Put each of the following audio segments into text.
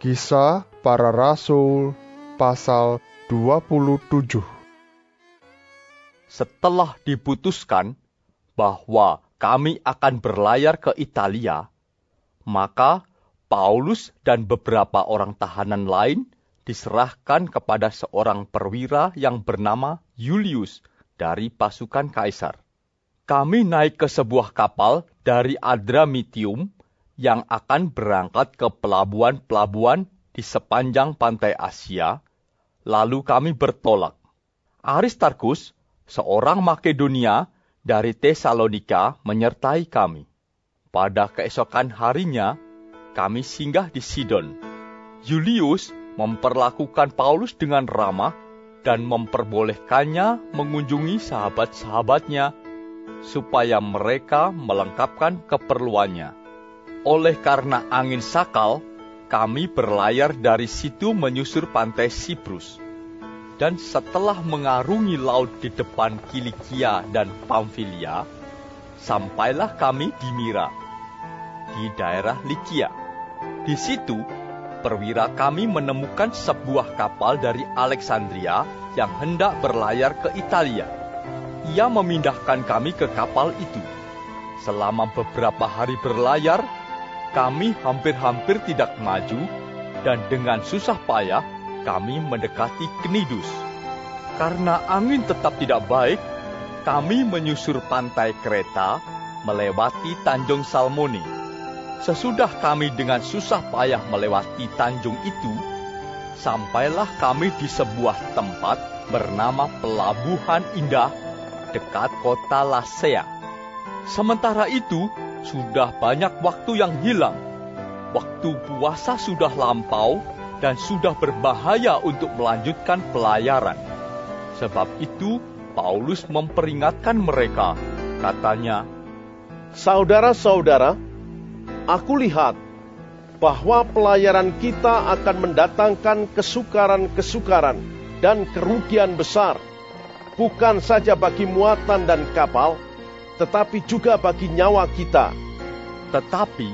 Kisah para Rasul pasal 27 Setelah diputuskan bahwa kami akan berlayar ke Italia, maka Paulus dan beberapa orang tahanan lain diserahkan kepada seorang perwira yang bernama Julius dari pasukan kaisar. Kami naik ke sebuah kapal dari Adramitium yang akan berangkat ke pelabuhan-pelabuhan di sepanjang pantai Asia, lalu kami bertolak. Aristarkus, seorang Makedonia dari Tesalonika, menyertai kami. Pada keesokan harinya, kami singgah di Sidon. Julius memperlakukan Paulus dengan ramah dan memperbolehkannya mengunjungi sahabat-sahabatnya supaya mereka melengkapkan keperluannya. Oleh karena angin sakal, kami berlayar dari situ menyusur pantai Siprus. Dan setelah mengarungi laut di depan Kilikia dan Pamfilia, sampailah kami di Mira, di daerah Likia. Di situ perwira kami menemukan sebuah kapal dari Alexandria yang hendak berlayar ke Italia. Ia memindahkan kami ke kapal itu. Selama beberapa hari berlayar, kami hampir-hampir tidak maju, dan dengan susah payah kami mendekati Knidus. Karena angin tetap tidak baik, kami menyusur pantai Kreta melewati Tanjung Salmoni Sesudah kami dengan susah payah melewati tanjung itu, sampailah kami di sebuah tempat bernama Pelabuhan Indah dekat kota Lasea. Sementara itu, sudah banyak waktu yang hilang. Waktu puasa sudah lampau dan sudah berbahaya untuk melanjutkan pelayaran. Sebab itu, Paulus memperingatkan mereka, katanya, Saudara-saudara, aku lihat bahwa pelayaran kita akan mendatangkan kesukaran-kesukaran dan kerugian besar, bukan saja bagi muatan dan kapal, tetapi juga bagi nyawa kita. Tetapi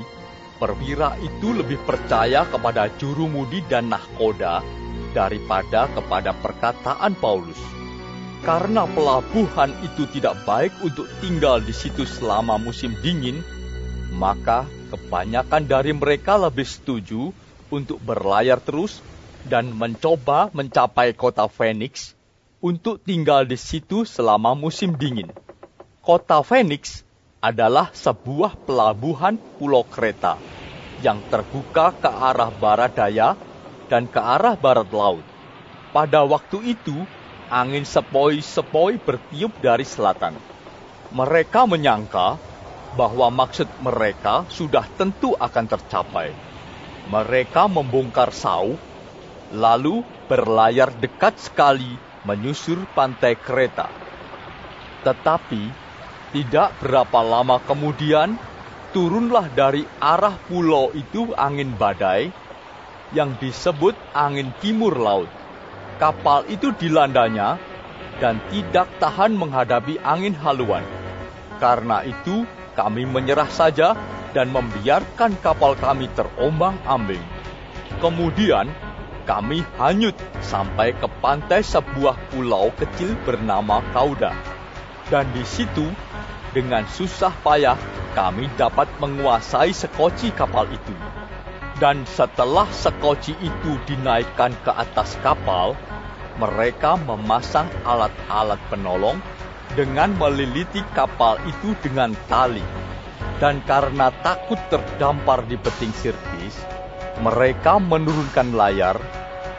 perwira itu lebih percaya kepada jurumudi dan nahkoda daripada kepada perkataan Paulus. Karena pelabuhan itu tidak baik untuk tinggal di situ selama musim dingin, maka kebanyakan dari mereka lebih setuju untuk berlayar terus dan mencoba mencapai kota Phoenix untuk tinggal di situ selama musim dingin. Kota Phoenix adalah sebuah pelabuhan pulau kereta yang terbuka ke arah barat daya dan ke arah barat laut. Pada waktu itu, angin sepoi-sepoi bertiup dari selatan. Mereka menyangka bahwa maksud mereka sudah tentu akan tercapai. Mereka membongkar sau, lalu berlayar dekat sekali menyusur pantai kereta. Tetapi tidak berapa lama kemudian turunlah dari arah pulau itu angin badai yang disebut angin timur laut. Kapal itu dilandanya dan tidak tahan menghadapi angin haluan. Karena itu kami menyerah saja dan membiarkan kapal kami terombang-ambing. Kemudian kami hanyut sampai ke pantai sebuah pulau kecil bernama Kauda. Dan di situ, dengan susah payah, kami dapat menguasai sekoci kapal itu. Dan setelah sekoci itu dinaikkan ke atas kapal, mereka memasang alat-alat penolong dengan meliliti kapal itu dengan tali. Dan karena takut terdampar di peting sirtis, mereka menurunkan layar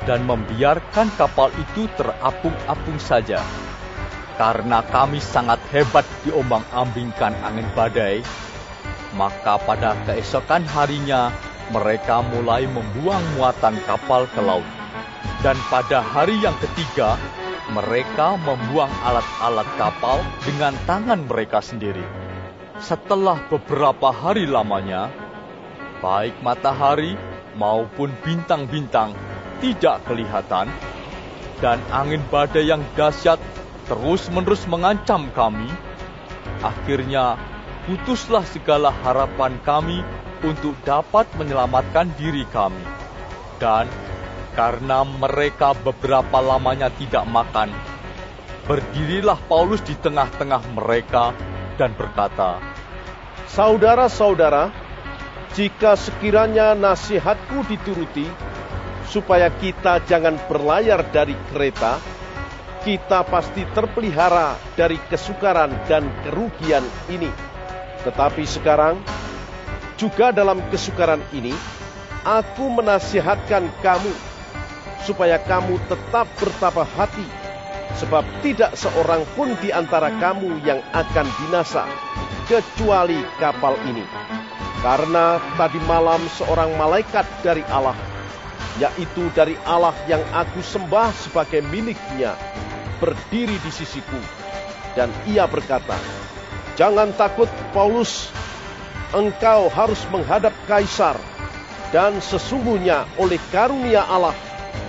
dan membiarkan kapal itu terapung-apung saja. Karena kami sangat hebat diombang-ambingkan angin badai, maka pada keesokan harinya mereka mulai membuang muatan kapal ke laut. Dan pada hari yang ketiga, mereka membuang alat-alat kapal dengan tangan mereka sendiri. Setelah beberapa hari lamanya, baik matahari maupun bintang-bintang tidak kelihatan, dan angin badai yang dahsyat terus-menerus mengancam kami. Akhirnya, putuslah segala harapan kami untuk dapat menyelamatkan diri kami. Dan karena mereka beberapa lamanya tidak makan, berdirilah Paulus di tengah-tengah mereka dan berkata, Saudara-saudara, jika sekiranya nasihatku dituruti, supaya kita jangan berlayar dari kereta, kita pasti terpelihara dari kesukaran dan kerugian ini. Tetapi sekarang, juga dalam kesukaran ini, aku menasihatkan kamu, supaya kamu tetap bertapah hati, sebab tidak seorang pun di antara kamu yang akan binasa, kecuali kapal ini. Karena tadi malam seorang malaikat dari Allah yaitu dari Allah yang aku sembah sebagai miliknya, berdiri di sisiku. Dan ia berkata, Jangan takut Paulus, engkau harus menghadap Kaisar, dan sesungguhnya oleh karunia Allah,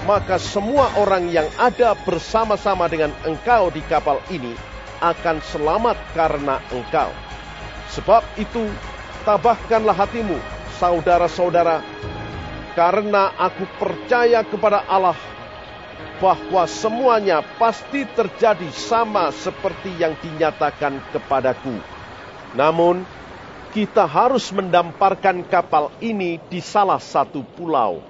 maka semua orang yang ada bersama-sama dengan engkau di kapal ini akan selamat karena engkau. Sebab itu, tabahkanlah hatimu, saudara-saudara, karena aku percaya kepada Allah bahwa semuanya pasti terjadi sama seperti yang dinyatakan kepadaku. Namun, kita harus mendamparkan kapal ini di salah satu pulau.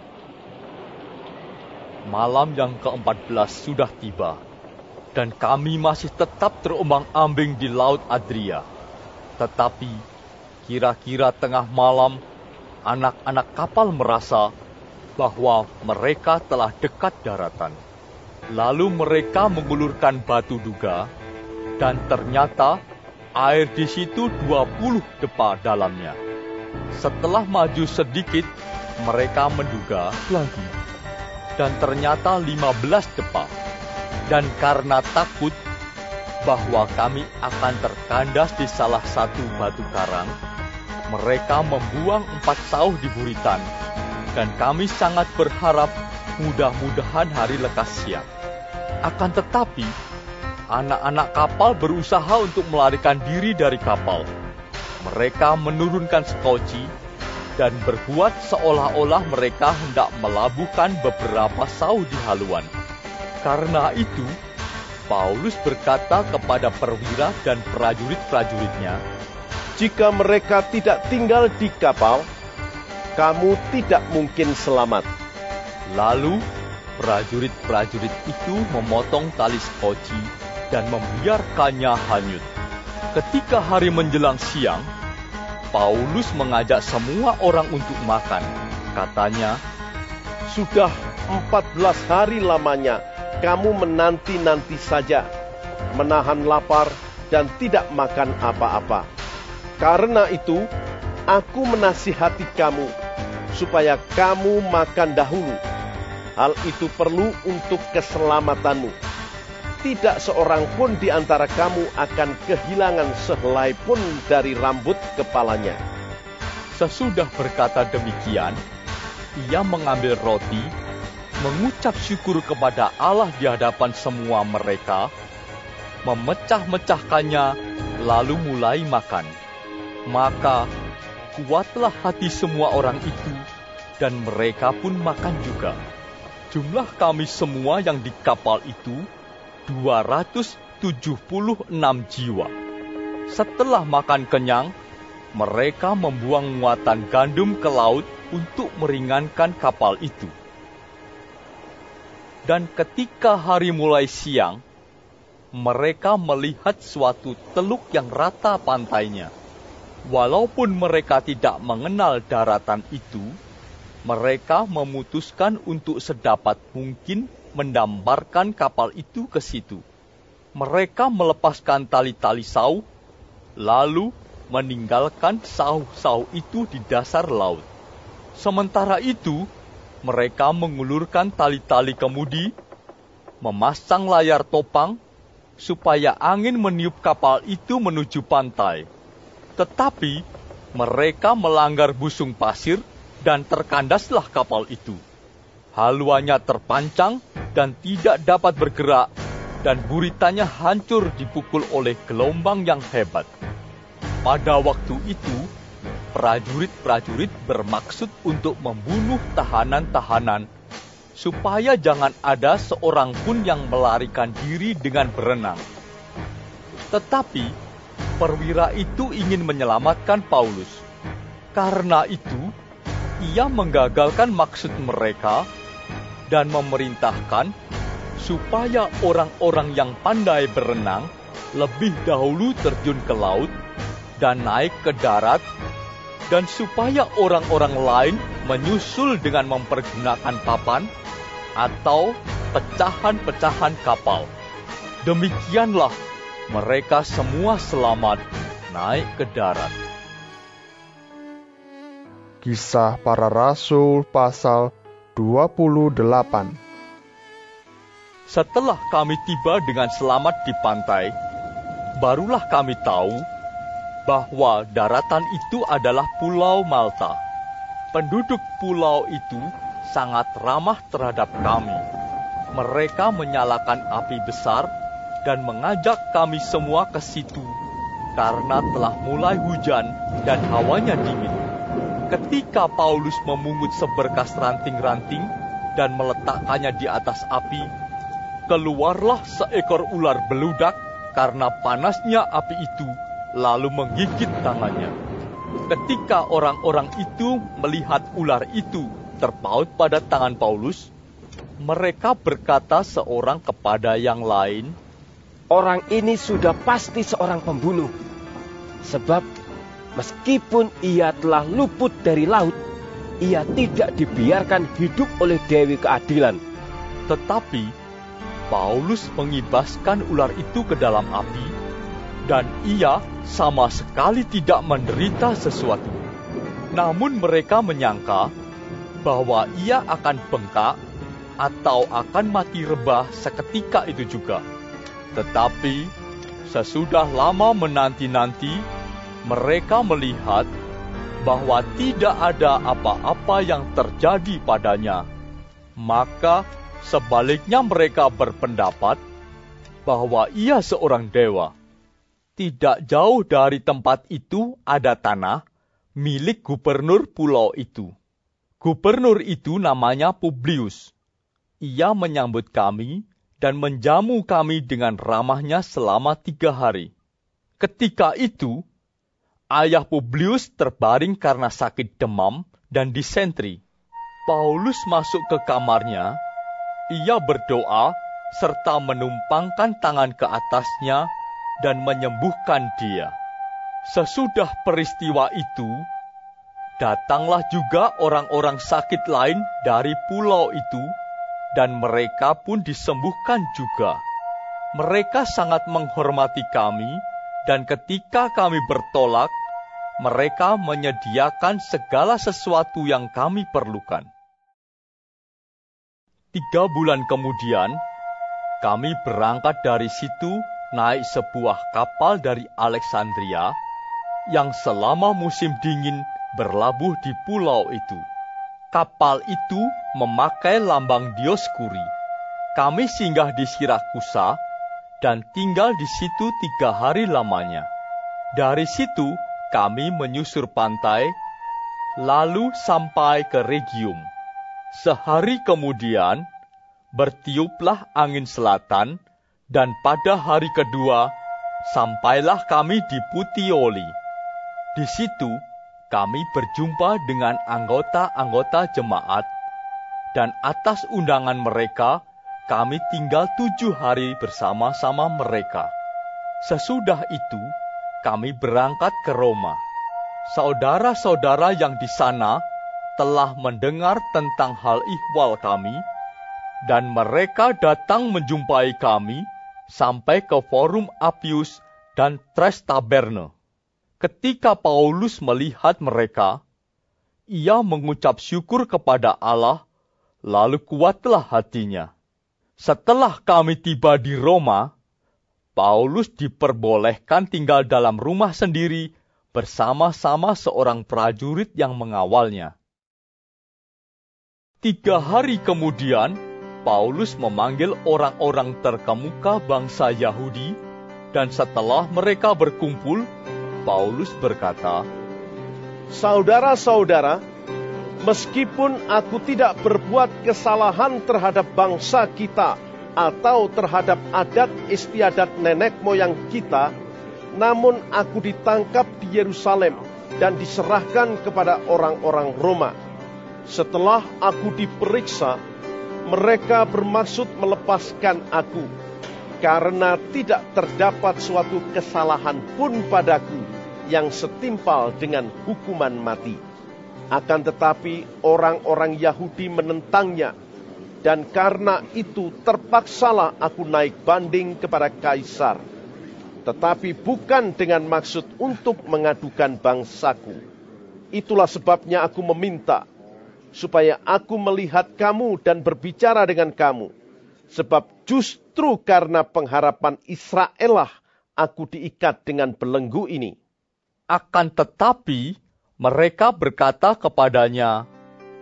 Malam yang ke-14 sudah tiba, dan kami masih tetap terombang-ambing di Laut Adria. Tetapi, kira-kira tengah malam, anak-anak kapal merasa bahwa mereka telah dekat daratan. Lalu mereka mengulurkan batu duga, dan ternyata air di situ 20 depa dalamnya. Setelah maju sedikit, mereka menduga lagi, dan ternyata 15 depa. Dan karena takut bahwa kami akan terkandas di salah satu batu karang, mereka membuang empat sauh di buritan, dan kami sangat berharap mudah-mudahan hari lekas siang. Akan tetapi, anak-anak kapal berusaha untuk melarikan diri dari kapal. Mereka menurunkan skoci dan berbuat seolah-olah mereka hendak melabuhkan beberapa sauh di haluan. Karena itu, Paulus berkata kepada perwira dan prajurit-prajuritnya, jika mereka tidak tinggal di kapal, kamu tidak mungkin selamat. Lalu prajurit-prajurit itu memotong tali skoci dan membiarkannya hanyut. Ketika hari menjelang siang, Paulus mengajak semua orang untuk makan. Katanya, Sudah 14 hari lamanya kamu menanti-nanti saja, menahan lapar dan tidak makan apa-apa karena itu, aku menasihati kamu supaya kamu makan dahulu. Hal itu perlu untuk keselamatanmu. Tidak seorang pun di antara kamu akan kehilangan sehelai pun dari rambut kepalanya. Sesudah berkata demikian, ia mengambil roti, mengucap syukur kepada Allah di hadapan semua mereka, memecah-mecahkannya, lalu mulai makan. Maka kuatlah hati semua orang itu, dan mereka pun makan juga. Jumlah kami semua yang di kapal itu 276 jiwa. Setelah makan kenyang, mereka membuang muatan gandum ke laut untuk meringankan kapal itu. Dan ketika hari mulai siang, mereka melihat suatu teluk yang rata pantainya Walaupun mereka tidak mengenal daratan itu, mereka memutuskan untuk sedapat mungkin mendamparkan kapal itu ke situ. Mereka melepaskan tali-tali sauh, lalu meninggalkan sauh-sauh itu di dasar laut. Sementara itu, mereka mengulurkan tali-tali kemudi, memasang layar topang, supaya angin meniup kapal itu menuju pantai. Tetapi mereka melanggar busung pasir dan terkandaslah kapal itu. Haluannya terpancang dan tidak dapat bergerak dan buritanya hancur dipukul oleh gelombang yang hebat. Pada waktu itu, prajurit-prajurit bermaksud untuk membunuh tahanan-tahanan supaya jangan ada seorang pun yang melarikan diri dengan berenang. Tetapi perwira itu ingin menyelamatkan Paulus. Karena itu, ia menggagalkan maksud mereka dan memerintahkan supaya orang-orang yang pandai berenang lebih dahulu terjun ke laut dan naik ke darat dan supaya orang-orang lain menyusul dengan mempergunakan papan atau pecahan-pecahan kapal. Demikianlah mereka semua selamat naik ke darat. Kisah para Rasul pasal 28 Setelah kami tiba dengan selamat di pantai, barulah kami tahu bahwa daratan itu adalah Pulau Malta. Penduduk pulau itu sangat ramah terhadap kami. Mereka menyalakan api besar dan mengajak kami semua ke situ karena telah mulai hujan dan hawanya dingin. Ketika Paulus memungut seberkas ranting-ranting dan meletakkannya di atas api, keluarlah seekor ular beludak karena panasnya api itu lalu menggigit tangannya. Ketika orang-orang itu melihat ular itu terpaut pada tangan Paulus, mereka berkata seorang kepada yang lain, Orang ini sudah pasti seorang pembunuh. Sebab meskipun ia telah luput dari laut, ia tidak dibiarkan hidup oleh Dewi Keadilan. Tetapi Paulus mengibaskan ular itu ke dalam api, dan ia sama sekali tidak menderita sesuatu. Namun mereka menyangka bahwa ia akan bengkak atau akan mati rebah seketika itu juga. Tetapi sesudah lama menanti-nanti, mereka melihat bahwa tidak ada apa-apa yang terjadi padanya. Maka sebaliknya mereka berpendapat bahwa ia seorang dewa. Tidak jauh dari tempat itu ada tanah milik gubernur pulau itu. Gubernur itu namanya Publius. Ia menyambut kami dan menjamu kami dengan ramahnya selama tiga hari. Ketika itu, ayah Publius terbaring karena sakit demam dan disentri. Paulus masuk ke kamarnya, ia berdoa serta menumpangkan tangan ke atasnya dan menyembuhkan dia. Sesudah peristiwa itu, Datanglah juga orang-orang sakit lain dari pulau itu, dan mereka pun disembuhkan juga. Mereka sangat menghormati kami, dan ketika kami bertolak, mereka menyediakan segala sesuatu yang kami perlukan. Tiga bulan kemudian, kami berangkat dari situ naik sebuah kapal dari Alexandria yang selama musim dingin berlabuh di pulau itu. Kapal itu memakai lambang Dioskuri. Kami singgah di Sirakusa dan tinggal di situ tiga hari lamanya. Dari situ kami menyusur pantai, lalu sampai ke Regium. Sehari kemudian, bertiuplah angin selatan, dan pada hari kedua, sampailah kami di Puteoli. Di situ, kami berjumpa dengan anggota-anggota jemaat, dan atas undangan mereka, kami tinggal tujuh hari bersama-sama mereka. Sesudah itu, kami berangkat ke Roma. Saudara-saudara yang di sana telah mendengar tentang hal ihwal kami, dan mereka datang menjumpai kami sampai ke Forum Appius dan Tres Taberne. Ketika Paulus melihat mereka, ia mengucap syukur kepada Allah, lalu kuatlah hatinya. Setelah kami tiba di Roma, Paulus diperbolehkan tinggal dalam rumah sendiri bersama-sama seorang prajurit yang mengawalnya. Tiga hari kemudian, Paulus memanggil orang-orang terkemuka bangsa Yahudi, dan setelah mereka berkumpul, Paulus berkata, Saudara-saudara, meskipun aku tidak berbuat kesalahan terhadap bangsa kita atau terhadap adat istiadat nenek moyang kita, namun aku ditangkap di Yerusalem dan diserahkan kepada orang-orang Roma. Setelah aku diperiksa, mereka bermaksud melepaskan aku karena tidak terdapat suatu kesalahan pun padaku yang setimpal dengan hukuman mati. Akan tetapi orang-orang Yahudi menentangnya dan karena itu terpaksalah aku naik banding kepada kaisar. Tetapi bukan dengan maksud untuk mengadukan bangsaku. Itulah sebabnya aku meminta supaya aku melihat kamu dan berbicara dengan kamu. Sebab justru karena pengharapan Israel lah aku diikat dengan belenggu ini. Akan tetapi mereka berkata kepadanya,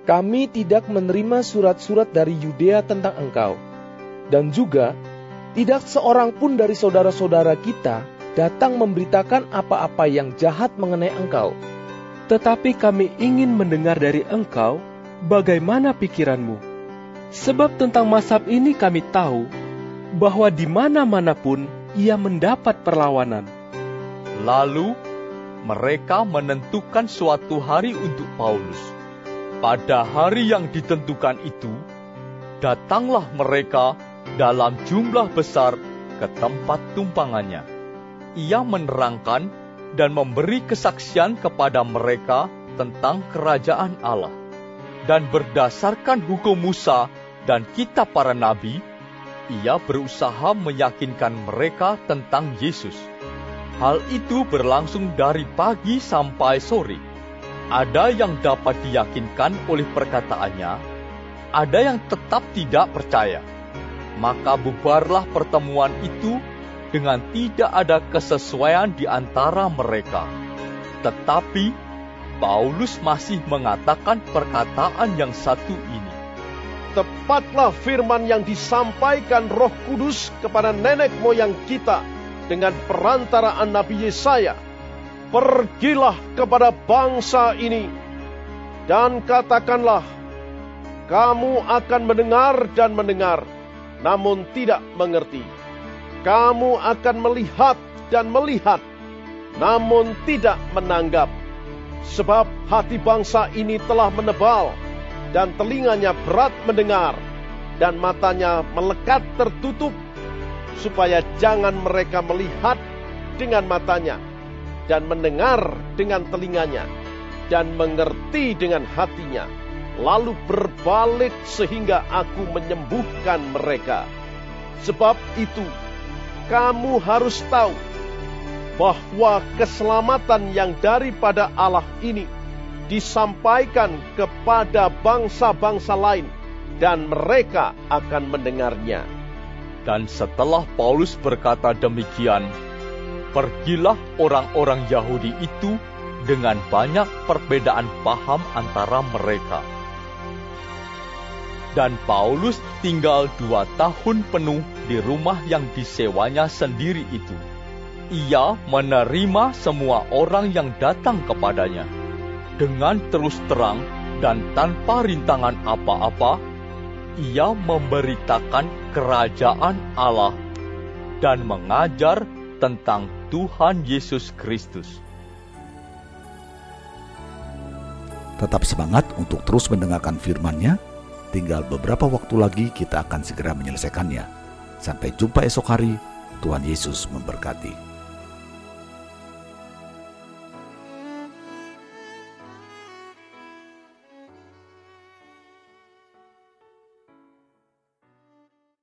Kami tidak menerima surat-surat dari Yudea tentang engkau. Dan juga tidak seorang pun dari saudara-saudara kita datang memberitakan apa-apa yang jahat mengenai engkau. Tetapi kami ingin mendengar dari engkau bagaimana pikiranmu? Sebab tentang masab ini kami tahu bahwa di mana-mana pun ia mendapat perlawanan. Lalu mereka menentukan suatu hari untuk Paulus. Pada hari yang ditentukan itu, datanglah mereka dalam jumlah besar ke tempat tumpangannya. Ia menerangkan dan memberi kesaksian kepada mereka tentang kerajaan Allah dan berdasarkan hukum Musa dan kitab para nabi, ia berusaha meyakinkan mereka tentang Yesus. Hal itu berlangsung dari pagi sampai sore. Ada yang dapat diyakinkan oleh perkataannya, ada yang tetap tidak percaya. Maka bubarlah pertemuan itu dengan tidak ada kesesuaian di antara mereka. Tetapi Paulus masih mengatakan perkataan yang satu ini. Tepatlah firman yang disampaikan Roh Kudus kepada nenek moyang kita dengan perantaraan Nabi Yesaya. Pergilah kepada bangsa ini dan katakanlah, kamu akan mendengar dan mendengar, namun tidak mengerti. Kamu akan melihat dan melihat, namun tidak menanggap Sebab hati bangsa ini telah menebal, dan telinganya berat mendengar, dan matanya melekat tertutup, supaya jangan mereka melihat dengan matanya, dan mendengar dengan telinganya, dan mengerti dengan hatinya, lalu berbalik sehingga aku menyembuhkan mereka. Sebab itu, kamu harus tahu bahwa keselamatan yang daripada Allah ini disampaikan kepada bangsa-bangsa lain dan mereka akan mendengarnya. Dan setelah Paulus berkata demikian, pergilah orang-orang Yahudi itu dengan banyak perbedaan paham antara mereka. Dan Paulus tinggal dua tahun penuh di rumah yang disewanya sendiri itu ia menerima semua orang yang datang kepadanya dengan terus terang dan tanpa rintangan apa-apa. Ia memberitakan kerajaan Allah dan mengajar tentang Tuhan Yesus Kristus. Tetap semangat untuk terus mendengarkan firman-Nya. Tinggal beberapa waktu lagi kita akan segera menyelesaikannya. Sampai jumpa esok hari. Tuhan Yesus memberkati.